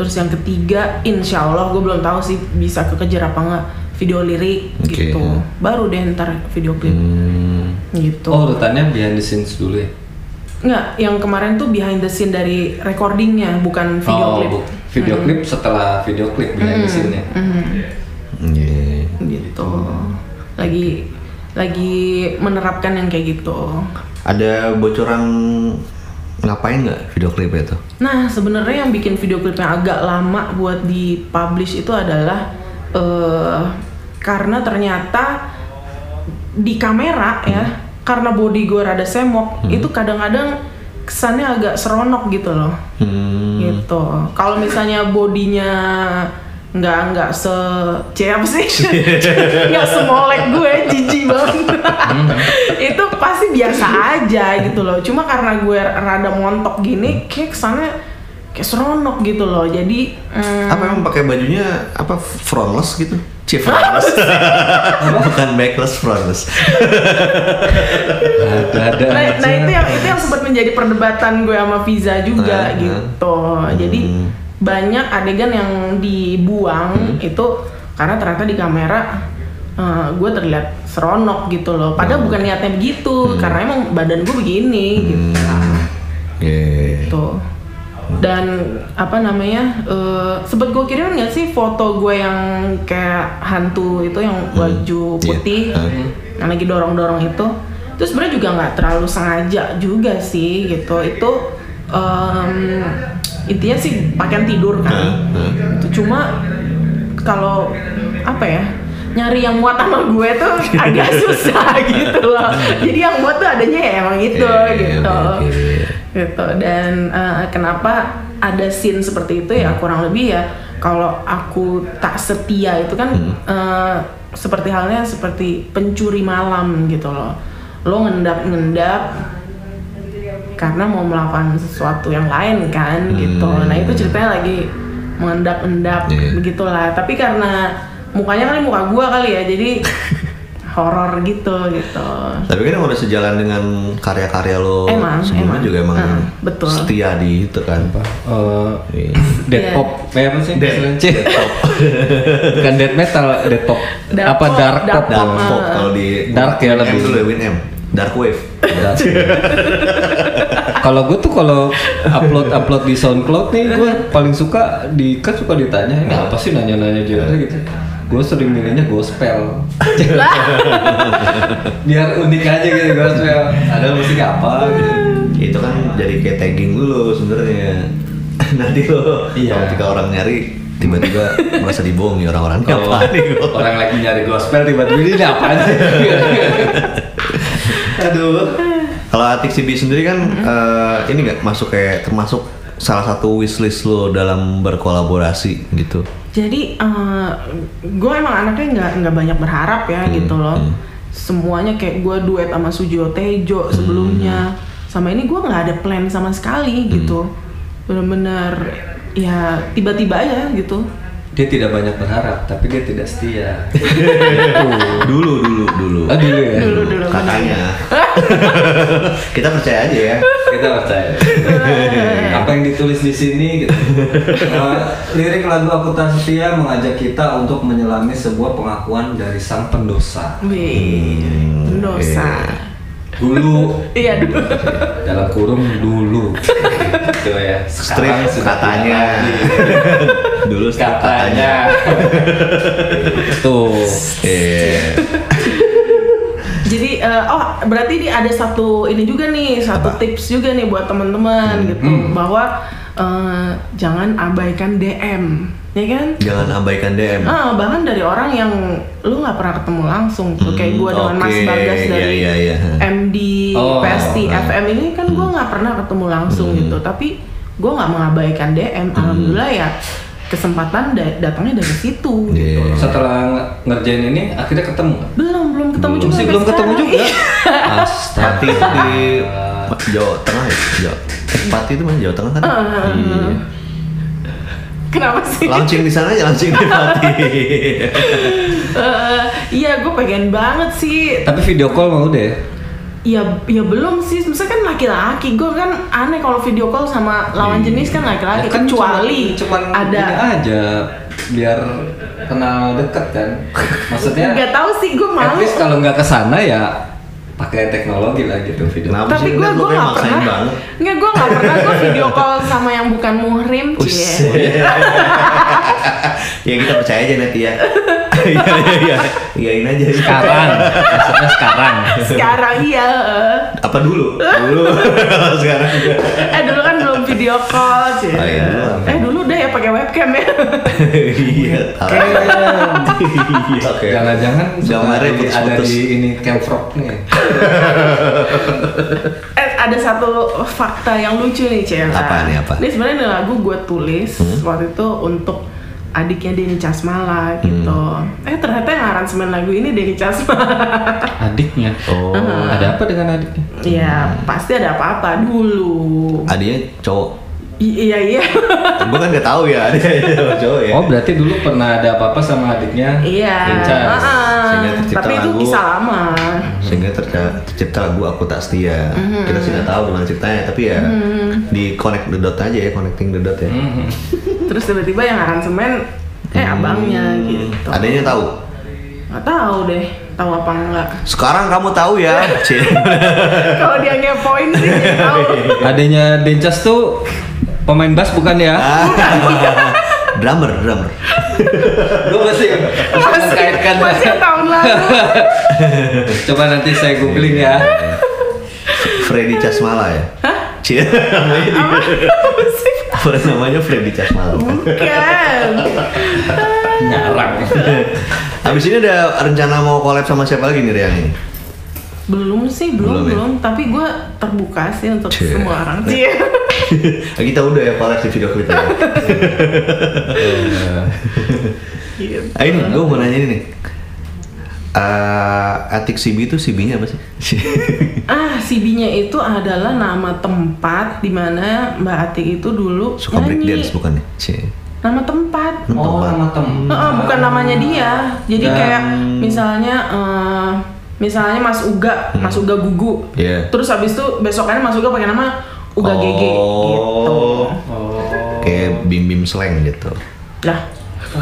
Terus yang ketiga insya Allah gue belum tahu sih bisa kekejar apa enggak video lirik Oke. gitu. Baru deh ntar video klip Hmm. gitu. oh urutannya behind the scenes dulu ya Enggak, yang kemarin tuh behind the scene dari recordingnya bukan video oh, klip. bu- video klip setelah video klip behind the scene ya Mhm. Iya. gitu lagi lagi menerapkan yang kayak gitu Ada bocoran ngapain nggak video klip itu? nah sebenarnya yang bikin video klip yang agak lama buat dipublish itu adalah eh karena ternyata di kamera ya karena body gue rada semok itu kadang-kadang kesannya agak seronok gitu loh Hmm. gitu kalau misalnya bodinya nggak nggak se C apa sih nggak semolek gue jijik banget itu pasti biasa aja gitu loh cuma karena gue rada montok gini kayak kesannya kayak seronok gitu loh jadi mm, Apa emang pakai bajunya apa frontless gitu? Chief frontless. Bukan backless frontless. nah, nah itu yang itu yang sempat menjadi perdebatan gue sama Viza juga Ah, ah. gitu jadi Hmm. Banyak adegan yang dibuang Hmm. itu karena ternyata di kamera gue terlihat seronok gitu loh. Padahal bukan niatnya begitu, karena emang badan gue begini gitu. Iya. Gitu. Dan apa namanya? eh sempet gue kirim nggak sih foto gue yang kayak hantu itu yang baju Iya. putih Hmm. yang lagi dorong-dorong itu. Itu sebenarnya juga nggak terlalu sengaja juga sih gitu. Itu em, intinya sih pakaian tidur kan. Hmm. Itu cuma kalau apa ya? nyari yang muat sama gue tuh agak susah gitu loh. Jadi yang muat tuh adanya ya emang itu Iya, iya, gitu oke. gitu dan eh, kenapa ada scene seperti itu ya kurang lebih ya kalau aku tak setia itu kan eh, seperti halnya seperti pencuri malam gitu loh lo ngendap ngendap karena mau melakukan sesuatu yang lain kan gitu nah itu ceritanya lagi mengendap endap Iya. begitulah tapi karena mukanya kali muka gua kali ya jadi horor gitu gitu Tapi kan udah sejalan dengan karya-karya lo Emang, sebelumnya emang. juga emang Hmm, betul. setia di itu kan. Eh, Iya. dead Iya. pop kayak apa sih Dead- dead pop. bukan dead metal dead pop Dark apa pop, dark, dark pop Dark pop kalau di Dark ya lebih. dulu ya Win M. Dark wave. kalau gue tuh kalau upload upload di SoundCloud nih gue paling suka di kan suka ditanya ini apa sih nanya-nanya genre gitu. Gue sering milihnya gospel. Biar unik aja gitu gospel. Ada musik apa gitu. Itu kan jadi kayak tagging dulu sebenarnya. Nanti lo Iya. kalau ketika orang nyari tiba-tiba merasa dibohongi orang-orang. Kalau gua? orang lagi nyari gospel tiba-tiba ini apa sih aduh Kalau Atik CB sendiri kan eh, ini nggak masuk kayak termasuk salah satu wishlist lo dalam berkolaborasi gitu. Jadi gue emang anaknya nggak nggak banyak berharap ya gitu loh. Semuanya kayak gue duet sama Sujiwo Tejo sebelumnya. Sama ini gue nggak ada plan sama sekali gitu. Bener-bener ya tiba-tiba aja gitu. Dia tidak banyak berharap tapi dia tidak setia Dulu dulu dulu. oh dulu ya Dulu dulu. Katanya. Kita percaya aja ya. kita percaya apa yang ditulis di sini gitu Eh, lirik lagu aku tak setia mengajak kita untuk menyelami sebuah pengakuan dari sang pendosa Wih, dosa. Dulu. Iya dulu. dalam kurung dulu. Gitu ya. Strip Sekarang sudah katanya. dulu strip katanya. tuh Iya. Jadi eh, oh berarti ini ada satu ini juga nih satu Apa? tips juga nih buat teman-teman gitu bahwa eh, jangan abaikan DM, ya kan? Jangan abaikan DM. Ah, bahkan dari orang yang lu nggak pernah ketemu langsung tuh kayak Hmm, gua dengan Mas oke. Bagas Iya, dari iya, iya. MD Oh, PST ah. FM ini kan gua nggak pernah ketemu langsung Hmm. gitu tapi gua nggak mengabaikan DM alhamdulillah ya kesempatan da- datangnya dari situ gitu Iya. setelah nge- ngerjain ini akhirnya ketemu belum belum ketemu juga masih belum ketemu juga Pati itu di Jawa Tengah ya? Jawa. Pati itu mana Jawa Tengah kan? Ah. Iya. Kenapa sih? Launching di sana aja launching di Pati. Eh, iya gue pengen banget sih. Tapi video call mau deh. Ya ya belum sih. Misalnya kan laki-laki. Gue kan aneh kalau video call sama lawan jenis kan laki-laki. Ya kan kecuali cuman, cuman ada aja biar kenal deket kan. Maksudnya nggak tahu sih gue at malu. least kalau nggak ke sana ya pakai teknologi lah gitu video Kenapa tapi sih? gue gue nggak maksain pernah banget. nggak gue nggak pernah gue video call sama yang bukan muhrim cie ya kita percaya aja nanti ya. Iya iya iya. Aja. sekarang maksudnya sekarang sekarang iya. Apa dulu? Dulu. Sekarang juga. eh dulu kan belum video call cie Oh, iya, dulu. eh dulu deh ya pakai webcam ya Iya. tahu. Iya. Oke. jangan-jangan ada di ini Camfrog nih Eh, ada satu fakta yang lucu nih, Cel. Apa nih, apa? Ini sebenarnya lagu gue tulis waktu itu untuk adiknya Denny Casmala gitu. Eh ternyata yang aransemen lagu ini Denny Casmala. adiknya Oh. ada apa dengan adiknya Iya, pasti ada apa-apa dulu. Adiknya cowok. I- iya iya. Gue kan nggak tahu ya adiknya cowok ya. oh berarti dulu pernah ada apa-apa sama adiknya iya. Ah, Sehingga tercipta tapi itu lagu. kisah lama. sehingga terca- tercipta lagu aku tak setia Mhm. kita sih nggak tahu gimana ceritanya tapi ya di connect the dot aja ya connecting the dot ya Mhm. terus tiba-tiba yang aransemen eh abangnya gitu Adanya tahu. nggak tahu deh tahu apa enggak Sekarang kamu tahu ya. Kalau dia ngepoin sih tahu Adanya Dencas tuh pemain bass bukan ya? Drummer, drummer. Gue masih masih kaitkan. masih yang tahun lalu Coba nanti saya googling ya. Freddy Casmala ya? Hah? Cie, namanya di- apa sih apa namanya Freddy Casmala. bukan Nyarang. Habis ini ada rencana mau collab sama siapa lagi nih Rian ini? Belum sih Belum belum ya? belum tapi gue terbuka sih untuk Cie. semua orang sih Kita udah ya collab di video klipnya. Gitu. Ah, ini gue mau nanya ini nih. Eh, Atik CB itu CB-nya apa sih? Ah, CB-nya itu adalah nama tempat di mana Mbak Atik itu dulu Suka break nyanyi. dance bukan nih? Cie. Nama tempat. Oh, nama tem. Heeh, bukan namanya dia. Jadi Dan- kayak misalnya eh, misalnya Mas Uga, Mas Uga Gugu. Iya. Terus habis itu besokannya Mas Uga pakai nama Uga GG gitu. Oh. Oh. Kayak bim bim slang gitu. Lah,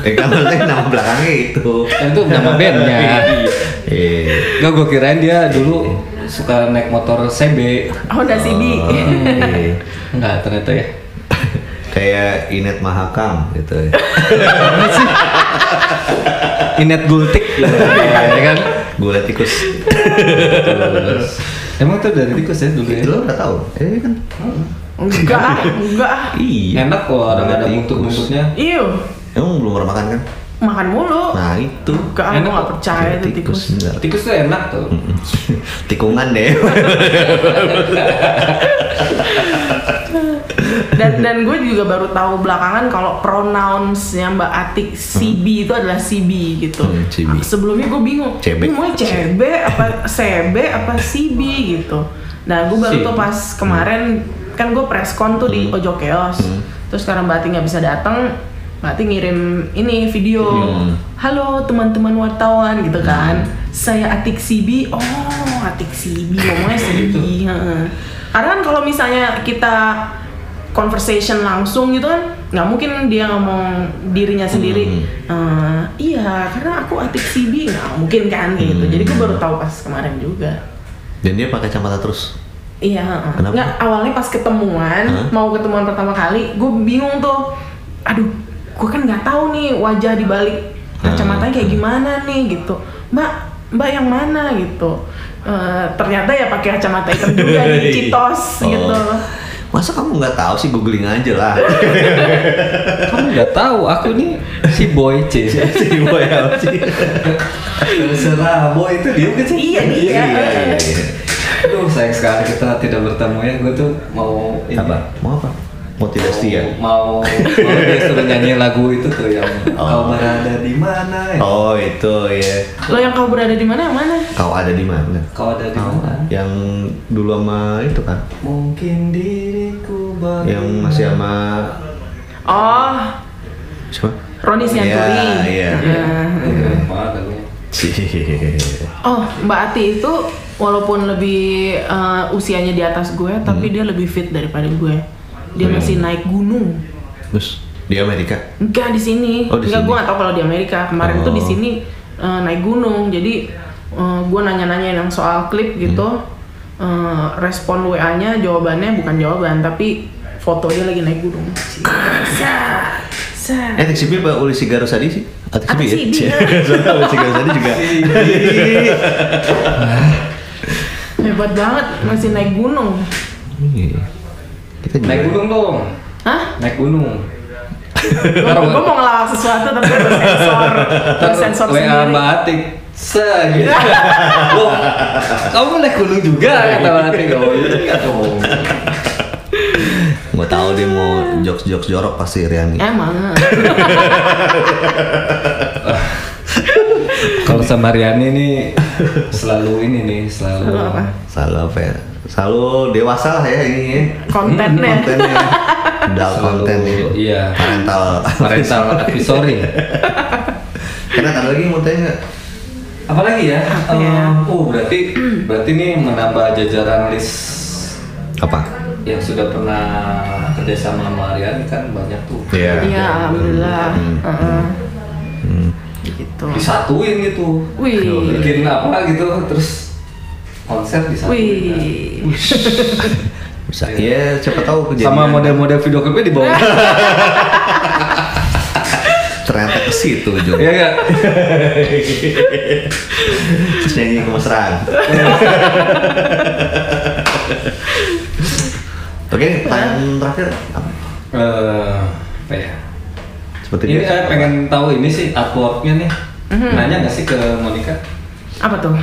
Eh kan maksudnya nama belakangnya itu. Itu nama bandnya. Iya. Gak gue kirain dia dulu suka naik motor CB. Honda CB. Oh, iya. Enggak ternyata ya. Kayak Inet Mahakam gitu ya. Inet Gultik ya kan? Gue tikus. Emang itu dari tikus ya dulu ya? Lo udah tahu? Eh kan. enggak, enggak. Iya. Enak kok ada tikus. buntut-buntutnya. Iyo, Emang belum pernah makan kan? Makan mulu. Nah itu. Enggak, aku Enak nggak percaya itu tikus. Tikus tuh enak tuh. Tikungan deh. Dan dan gue juga baru tahu belakangan kalau pronouns yang Mbak Atik CB itu adalah CB gitu. Hmm, CB. Sebelumnya gue bingung. CB. Mau CB apa CB apa CB gitu. Nah gue baru CB. tuh pas kemarin kan gue press con tuh di Ojo Chaos. Terus karena Mbak Atik nggak bisa datang, Atik ngirim ini video. Hmm. Halo teman-teman wartawan gitu kan. Saya Atik CB. Oh Atik CB ngomongnya CB. heeh. Karena kan kalau misalnya kita conversation langsung gitu kan nggak mungkin dia ngomong dirinya sendiri "Eh, iya karena aku atik CB nggak mungkin kan gitu jadi gue baru tahu pas kemarin juga Dan dia pakai kacamata terus. iya. Kenapa? nggak awalnya pas ketemuan Hah? mau ketemuan pertama kali gue bingung tuh aduh gue kan nggak tahu nih wajah di balik kacamatanya kayak gimana nih gitu mbak mbak yang mana gitu Eh, ternyata ya pakai kacamata hitam juga nih citos Oh. gitu Masa kamu nggak tahu sih googling aja lah. Kamu nggak tahu aku nih si boy C. si boy apa sih? Terserah boy itu dia kan sih. Iya, dia. iya. Aduh sayang sekali kita tidak bertemu ya. Gue tuh mau ini. Apa? Mau apa? Mau tidak setia? Mau, mau dia suruh nyanyi lagu itu tuh yang Oh. kau berada di mana ya? Oh itu ya. lo yang kau berada di mana yang mana Kau ada di mana? Kau ada di mana? Yang dulu sama itu kan? Mungkin diriku baru Yang masih sama oh siapa? Roni Sianturi. Iya, iya. Ya. Lagunya? Cie. Oh, Mbak Ati itu walaupun lebih eh, usianya di atas gue, tapi dia lebih fit daripada gue. Dia Hmm. masih naik gunung. Terus di Amerika? Enggak di sini. Oh, di Enggak, gue nggak tahu kalau di Amerika. Kemarin tuh di Oh. sini eh, naik gunung. Jadi eh, gue nanya-nanya yang soal klip gitu. Hmm. Eh, respon WA-nya jawabannya bukan jawaban, tapi foto dia lagi naik gunung. Eh, TXB apa Uli Sigaro Sadi sih? Ah, TXB ya? Ya. Soalnya Uli Sigaro Sadi juga. Hebat banget masih naik gunung. Iya. Kita juga. Naik gunung dong. Hah? Naik gunung. gue mau ngelawak sesuatu tapi gue sensor WA sendiri Mbak Atik. Se gitu. Loh, kamu naik gunung juga kata Mbak Atik. Oh, iya dong. Gue tahu dia mau jokes-jokes jorok pasti Riani. emang Kalau sama Riani nih selalu ini nih, selalu Selalu apa? Selalu apa ya? Selalu dewasa lah ya ini ya. kontennya Kontennya. Selalu, konten ya. iya. Parental. parental advisory. Karena ada lagi mau tanya nggak? Apalagi ya? Apa ya? Oh, berarti berarti nih menambah jajaran list Apa? yang sudah pernah kerjasama sama Ariani kan banyak tuh. Iya. Iya, alhamdulillah. Heeh. Hmm. Gitu. Disatuin gitu. Wih. Bikin apa gitu terus konser disatuin. Wih. Bisa. Ya, siapa tahu kejadian. Sama model-model video klipnya di bawah. ternyata ke situ ujungnya. Iya enggak? Terus nyanyi kemesraan. Oke, pertanyaan terakhir apa? Eh, apa ya? Seperti Ini biasa. saya pengen tahu ini sih artworknya nih. Mhm. Nanya nggak sih ke Monica? Apa tuh?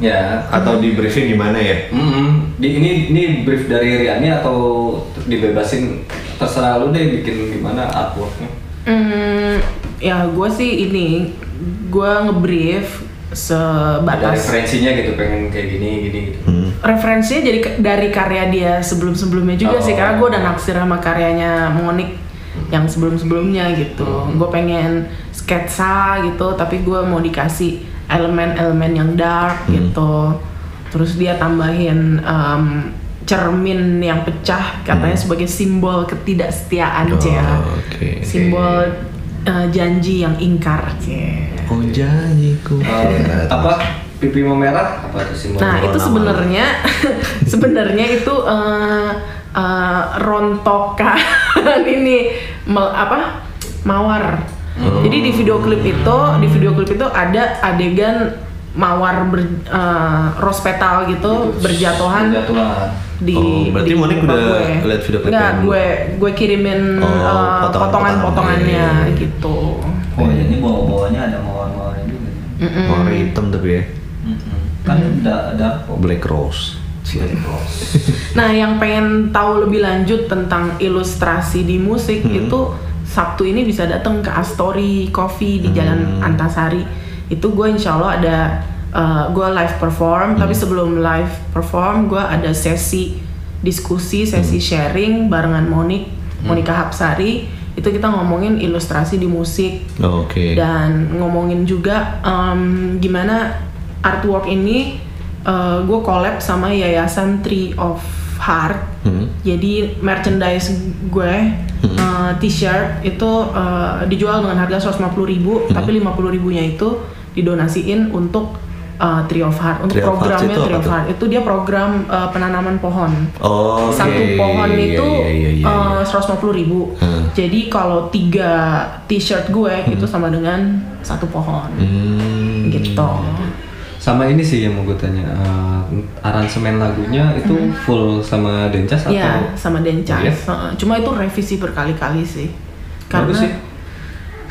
Ya. atau di briefing gimana ya? Mm-mm. Di, ini ini brief dari Riani atau dibebasin terserah lu deh bikin gimana artworknya. Hmm, ya gue sih ini gue ngebrief Ada sebatas referensinya gitu pengen kayak gini gini gitu. Hmm. referensinya jadi dari karya dia sebelum sebelumnya juga sih Oh. karena gue udah naksir sama karyanya Monik yang sebelum sebelumnya gitu gue pengen sketsa gitu tapi gue mau dikasih elemen-elemen yang dark gitu terus dia tambahin em, cermin yang pecah katanya sebagai simbol ketidaksetiaan Oh, Cia. oke. simbol eh, janji yang ingkar Cia. Oh janjiku. Eh, apa pipi memerah apa tuh simbol? Nah itu sebenarnya sebenarnya itu eh, eh, rontokan ini mel- apa mawar. Jadi di video klip itu di video klip itu ada adegan mawar ber, eh, rose petal gitu berjatuhan Jatuhan. di Oh, berarti di Monik udah gue. lihat video klip Nggak, yang- gue gue kirimin Oh, potongan-potongan. potongan-potongannya iya. gitu. Oh ya ini bawa-bawanya ada mawar-mawarnya juga. Mm-mm. Warna hitam tapi ya. Mm-mm. Kan ada ada Black Rose. Nah, yang pengen tahu lebih lanjut tentang ilustrasi di musik Hmm. itu Sabtu ini bisa datang ke Astori Coffee di Jalan Hmm. Antasari. Itu gue insya Allah ada uh, gue live perform, tapi Hmm. sebelum live perform gue ada sesi diskusi, sesi Hmm. sharing barengan Monik, Monika Hapsari. Itu kita ngomongin ilustrasi di musik Oh, Oke. dan ngomongin juga em, gimana artwork ini gue collab sama yayasan Tree of Heart Hmm. jadi merchandise gue eh, t-shirt itu eh, dijual dengan harga 150.000 ribu Hmm. tapi 50 ribunya itu didonasiin untuk eh, Tree of Heart untuk Tree programnya Tree of? Heart itu dia program eh, penanaman pohon Oh, satu pohon Iya, itu iya, iya, iya, iya. seratus ribu. Hmm. Jadi kalau tiga t-shirt gue itu sama dengan satu pohon, Hmm. gitu. Sama ini sih yang mau gue tanya, eh, aransemen lagunya itu full sama Dencas atau? Iya, sama Dencas. Iya? Heeh. Cuma itu revisi berkali-kali sih. Karena Bagus sih.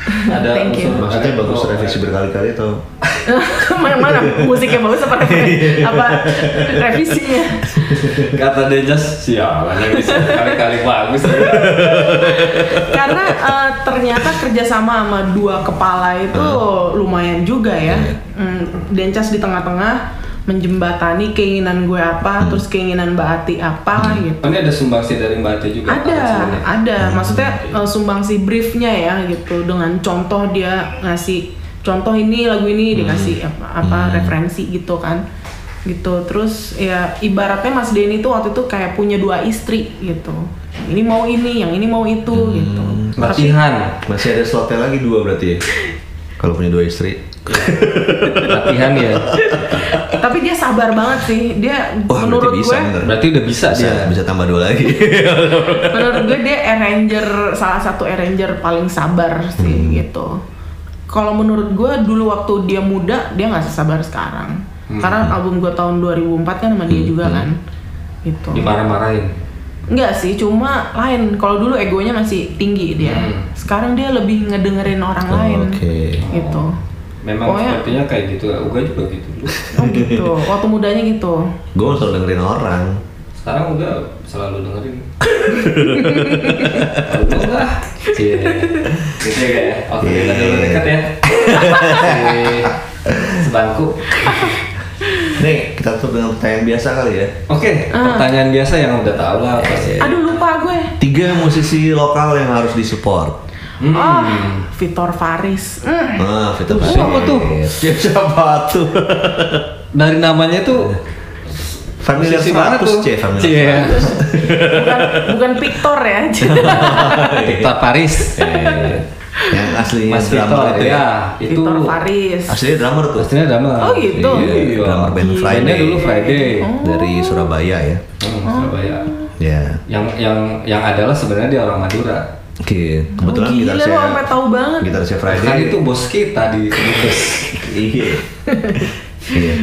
Ada Thank you. unsur- Maksudnya bagus oh, revisi berkali-kali atau? mana mana musiknya bagus apa apa revisinya? Kata Dencas, sialan yang bisa kali-kali bagus. Karena eh, ternyata kerjasama sama dua kepala itu lumayan juga ya. Hmm, Dencas di tengah-tengah menjembatani keinginan gue apa, terus keinginan Mbak Ati apa gitu. Oh, ini ada sumbangsi dari Mbak Ati juga. ada ada. Maksudnya uh, sumbangsi briefnya ya gitu. Dengan contoh dia ngasih contoh ini lagu ini dikasih apa, apa referensi gitu kan. Gitu. Terus ya ibaratnya Mas Denny itu waktu itu kayak punya dua istri gitu. Ini mau ini yang ini mau itu gitu. Tapi Latihan. Masih ada slotnya lagi dua berarti ya? Kalau punya dua istri. Latihan ya. tapi dia sabar banget sih dia Wah, menurut berarti bisa gue bener. Berarti udah bisa, Bisa, dia. bisa tambah dua lagi. menurut gue dia arranger salah satu arranger paling sabar sih gitu kalau menurut gue dulu waktu dia muda dia nggak sesabar sekarang karena album gue tahun 2004 kan sama dia juga kan gitu Dimarah-marahin. Enggak sih cuma lain kalau dulu egonya masih tinggi dia Hmm. sekarang dia lebih ngedengerin orang Oh, lain Oke. gitu Memang Pokoknya- sepertinya kayak gitu. Uga juga gitu dulu. oh gitu waktu mudanya gitu Gue selalu dengerin orang. Sekarang udah selalu dengerin. Udah. Cie. Gitu ya kayak. Oke, kita dulu dekat ya. Sebangku. Nih, kita tutup dengan pertanyaan biasa kali ya. Oke, Ah. pertanyaan biasa yang udah tau lah pasti. aduh lupa gue Tiga musisi lokal yang harus disupport. Hmm. oh Vitor Faris Hmm. Nah, Vita Siapa tuh? Ya, siapa tuh? Dari namanya tuh Familiar Musisi banget 100 tuh. C, familiar Cie. bukan bukan Victor ya Victor Paris. Eh, yang aslinya Mas drummer Victor itu ya. itu Victor Faris Aslinya drummer tuh. Aslinya drummer. Oh, gitu? Iya, drummer band Bandnya Friday. dulu Friday. Dari Surabaya ya. Hmm, Surabaya. Ya. Yang yang yang adalah sebenarnya dia orang Madura. Oke, kebetulan oh, gila lu sampai tahu banget gitarisnya Kan Friday. itu bos kita di Kudus. Iya. Iya.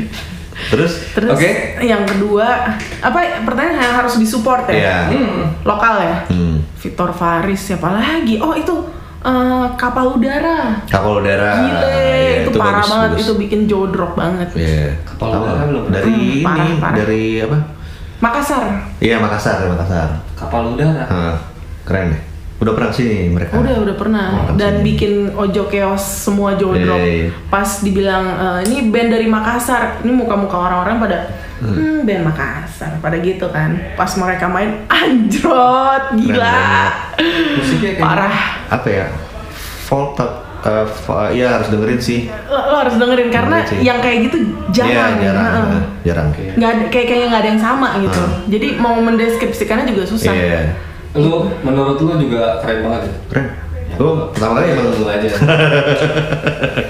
Terus terus Oke. yang kedua apa pertanyaan yang harus disupport ya Iya. lokal ya hmm, Victor Faris siapa lagi oh itu eh, kapal udara kapal udara. Gile, Iya, itu, parah bagus, banget, bagus. itu bikin jodrok banget. Iya. Kapal udara belum. Dari Hmm, ini, parah, parah. dari apa? Makassar. Iya Makassar, Makassar. Kapal udara. Hah, keren deh. Udah pernah sini mereka. Udah, udah pernah. Oh, Dan sini. bikin ojo keos semua jodrok. Iya, iya. Pas dibilang e, ini band dari Makassar, ini muka-muka orang-orang pada hmm, band Makassar, pada gitu kan. Pas mereka main anjrot, gila. Musiknya kayak Parah. Apa ya? Folk fo- ya harus dengerin sih. Lo, lo harus dengerin karena Dengerin sih. yang kayak gitu jarang. Iya, jarang. Eh, jarang. nggak ada kayak kayaknya nggak ada yang sama gitu. Jadi mau mendeskripsikannya juga susah. Iya. Lu menurut lu juga keren banget ya? Keren. Gue pertama kali emang lu aja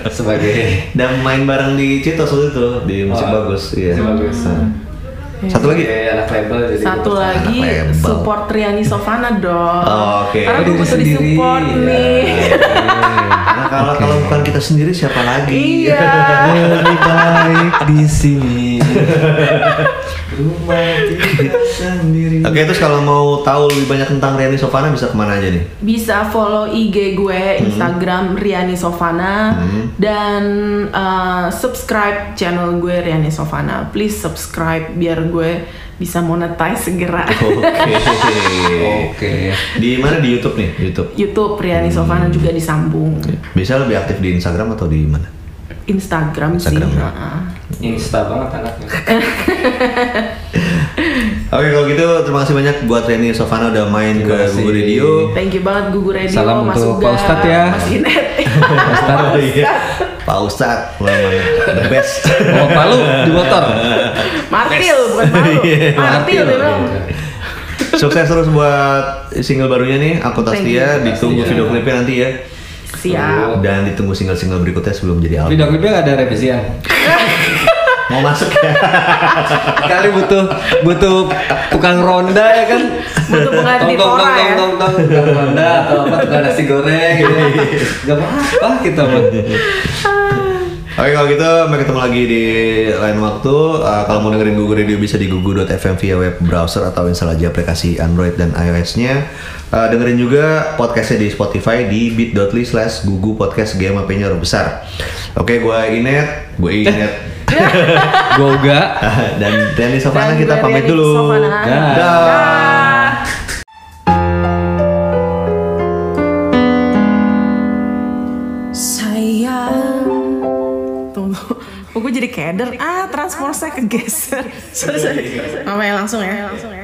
sebagai dan main bareng di Citos waktu itu di musik Oh, bagus. Iya. Musik Bagus. Nah. Satu lagi. sebagai anak label jadi Satu lagi Anak label. support Riani Sofana dong. Oh, oke. Karena Oh, gue butuh di sendiri. support nih. Karena kalau kalau bukan kita sendiri siapa lagi? iya. lebih baik di sini. Rumah kita sendiri. Oke, terus kalau mau tahu lebih banyak tentang Riani Sofana bisa ke mana aja nih? Bisa follow IG gue Instagram Riani Sofana dan uh, subscribe channel gue Riani Sofana. Please subscribe biar gue bisa monetize segera. Oke. Oke. Di mana di YouTube nih? YouTube. YouTube Riani Sofana juga disambung. Bisa lebih aktif di Instagram atau di mana? Instagram, Instagram, sih. ya. Insta banget anaknya. Oke, kalau gitu terima kasih banyak buat Riani Sofana udah main Terima ke. Google Radio. Thank you banget Gugu Radio, Salam Mas untuk Uga, Pak Ustadz ya. Mas Inet. Iya. Pak Ustadz, memang the best. Oh, Palu di motor. Martil, bukan Palu. Iya, Martil dia bilang. Sukses terus buat single barunya nih, Aku Tastia. Ditunggu video klipnya nanti ya. Siap. Dan ditunggu single-single berikutnya sebelum jadi album. Video klipnya ada revisian. Mau masuk ya? Kali butuh butuh tukang ronda ya kan. Butuh pengganti Tong, tong, Tora tong, ya. tong, tong, tong, tukang ronda atau apa tukang nasi goreng gitu. Gak apa-apa kita mah. Oke kalau gitu sampai ketemu lagi di lain waktu. Uh, kalau mau dengerin Google Radio bisa di gugu.fm via web browser atau install aja aplikasi Android dan iOS-nya. Uh, dengerin juga podcastnya di Spotify di bit.ly slash gugu podcast GMAP-nya huruf besar. Oke, gue Inet, gue Inet. Gua uga. dan Danny Sofana Dan kita gue pamit Riani dulu. Sofana. Dah. Dah. Sayang Tunggu Kok gue jadi keder? Ah, transport saya kegeser Sorry, sorry Mama ya langsung ya Langsung ya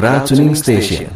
Google Radio, your crowd tuning station.